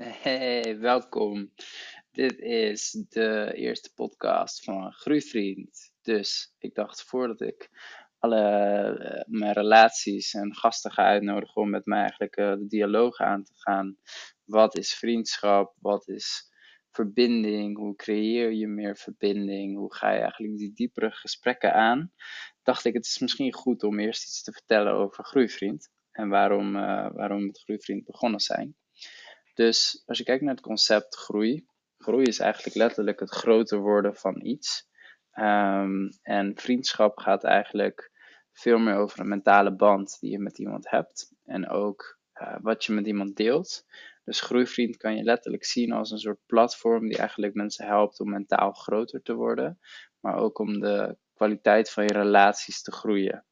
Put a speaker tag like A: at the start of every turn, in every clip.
A: Hey, welkom. Dit is de eerste podcast van Groeivriend. Dus ik dacht voordat ik alle uh, mijn relaties en gasten ga uitnodigen om met mij eigenlijk uh, de dialoog aan te gaan. Wat is vriendschap? Wat is verbinding? Hoe creëer je meer verbinding? Hoe ga je eigenlijk die diepere gesprekken aan? Dacht ik, het is misschien goed om eerst iets te vertellen over Groeivriend en waarom, uh, waarom met Groeivriend begonnen zijn. Dus als je kijkt naar het concept groei, groei is eigenlijk letterlijk het groter worden van iets. Um, en vriendschap gaat eigenlijk veel meer over een mentale band die je met iemand hebt. En ook uh, wat je met iemand deelt. Dus Groeivriend kan je letterlijk zien als een soort platform die eigenlijk mensen helpt om mentaal groter te worden. Maar ook om de kwaliteit van je relaties te groeien.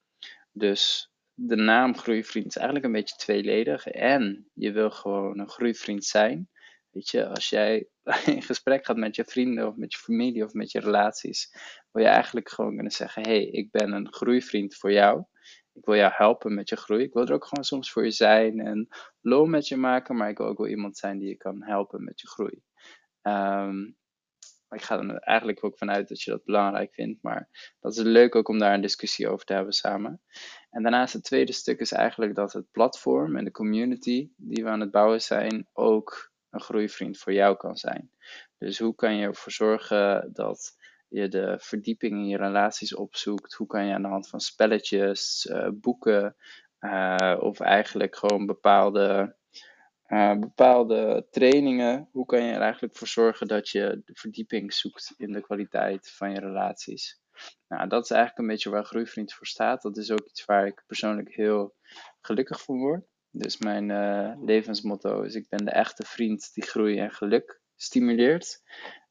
A: Dus de naam groeivriend is eigenlijk een beetje tweeledig. En je wil gewoon een groeivriend zijn. Weet je, als jij in gesprek gaat met je vrienden of met je familie of met je relaties, wil je eigenlijk gewoon kunnen zeggen: Hé, hey, ik ben een groeivriend voor jou. Ik wil jou helpen met je groei. Ik wil er ook gewoon soms voor je zijn en lol met je maken, maar ik wil ook wel iemand zijn die je kan helpen met je groei. Um, ik ga er eigenlijk ook vanuit dat je dat belangrijk vindt, maar dat is leuk ook om daar een discussie over te hebben samen. En daarnaast het tweede stuk is eigenlijk dat het platform en de community die we aan het bouwen zijn ook een groeivriend voor jou kan zijn. Dus hoe kan je ervoor zorgen dat je de verdieping in je relaties opzoekt? Hoe kan je aan de hand van spelletjes, uh, boeken uh, of eigenlijk gewoon bepaalde uh, bepaalde trainingen. Hoe kan je er eigenlijk voor zorgen dat je de verdieping zoekt in de kwaliteit van je relaties? Nou, dat is eigenlijk een beetje waar Groeivriend voor staat. Dat is ook iets waar ik persoonlijk heel gelukkig van word. Dus mijn uh, levensmotto is: ik ben de echte vriend die groei en geluk stimuleert.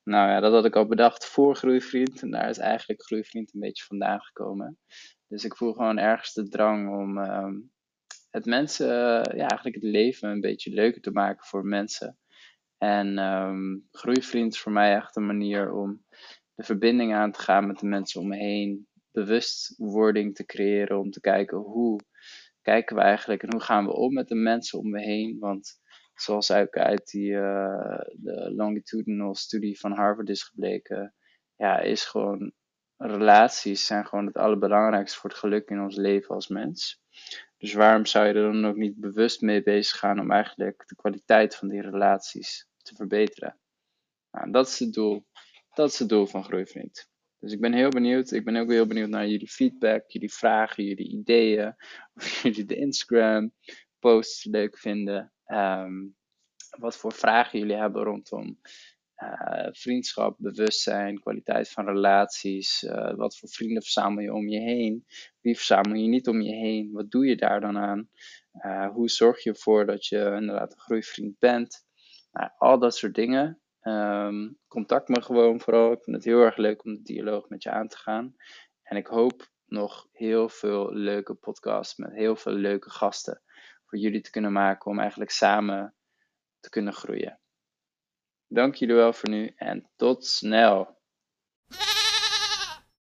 A: Nou ja, dat had ik al bedacht voor Groeivriend. En daar is eigenlijk Groeivriend een beetje vandaan gekomen. Dus ik voel gewoon ergens de drang om uh, het mensen, ja, eigenlijk het leven een beetje leuker te maken voor mensen. En um, Groeivriend is voor mij echt een manier om de verbinding aan te gaan met de mensen om me heen. Bewustwording te creëren om te kijken hoe kijken we eigenlijk en hoe gaan we om met de mensen om me heen. Want zoals ook uit die uh, de longitudinal studie van Harvard is gebleken, ja, is gewoon relaties zijn gewoon het allerbelangrijkste voor het geluk in ons leven als mens. Dus waarom zou je er dan ook niet bewust mee bezig gaan om eigenlijk de kwaliteit van die relaties te verbeteren? Nou, dat is het doel. Dat is het doel van Groeivriend. Dus ik ben heel benieuwd. Ik ben ook heel benieuwd naar jullie feedback, jullie vragen, jullie ideeën. Of jullie de Instagram posts leuk vinden. Um, wat voor vragen jullie hebben rondom uh, vriendschap, bewustzijn, kwaliteit van relaties. Uh, wat voor vrienden verzamel je om je heen? Wie verzamel je niet om je heen? Wat doe je daar dan aan? Uh, hoe zorg je ervoor dat je inderdaad een groeivriend bent? Nou, al dat soort dingen. Um, contact me gewoon vooral. Ik vind het heel erg leuk om de dialoog met je aan te gaan. En ik hoop nog heel veel leuke podcasts met heel veel leuke gasten voor jullie te kunnen maken om eigenlijk samen te kunnen groeien. Dank jullie wel voor nu en tot snel.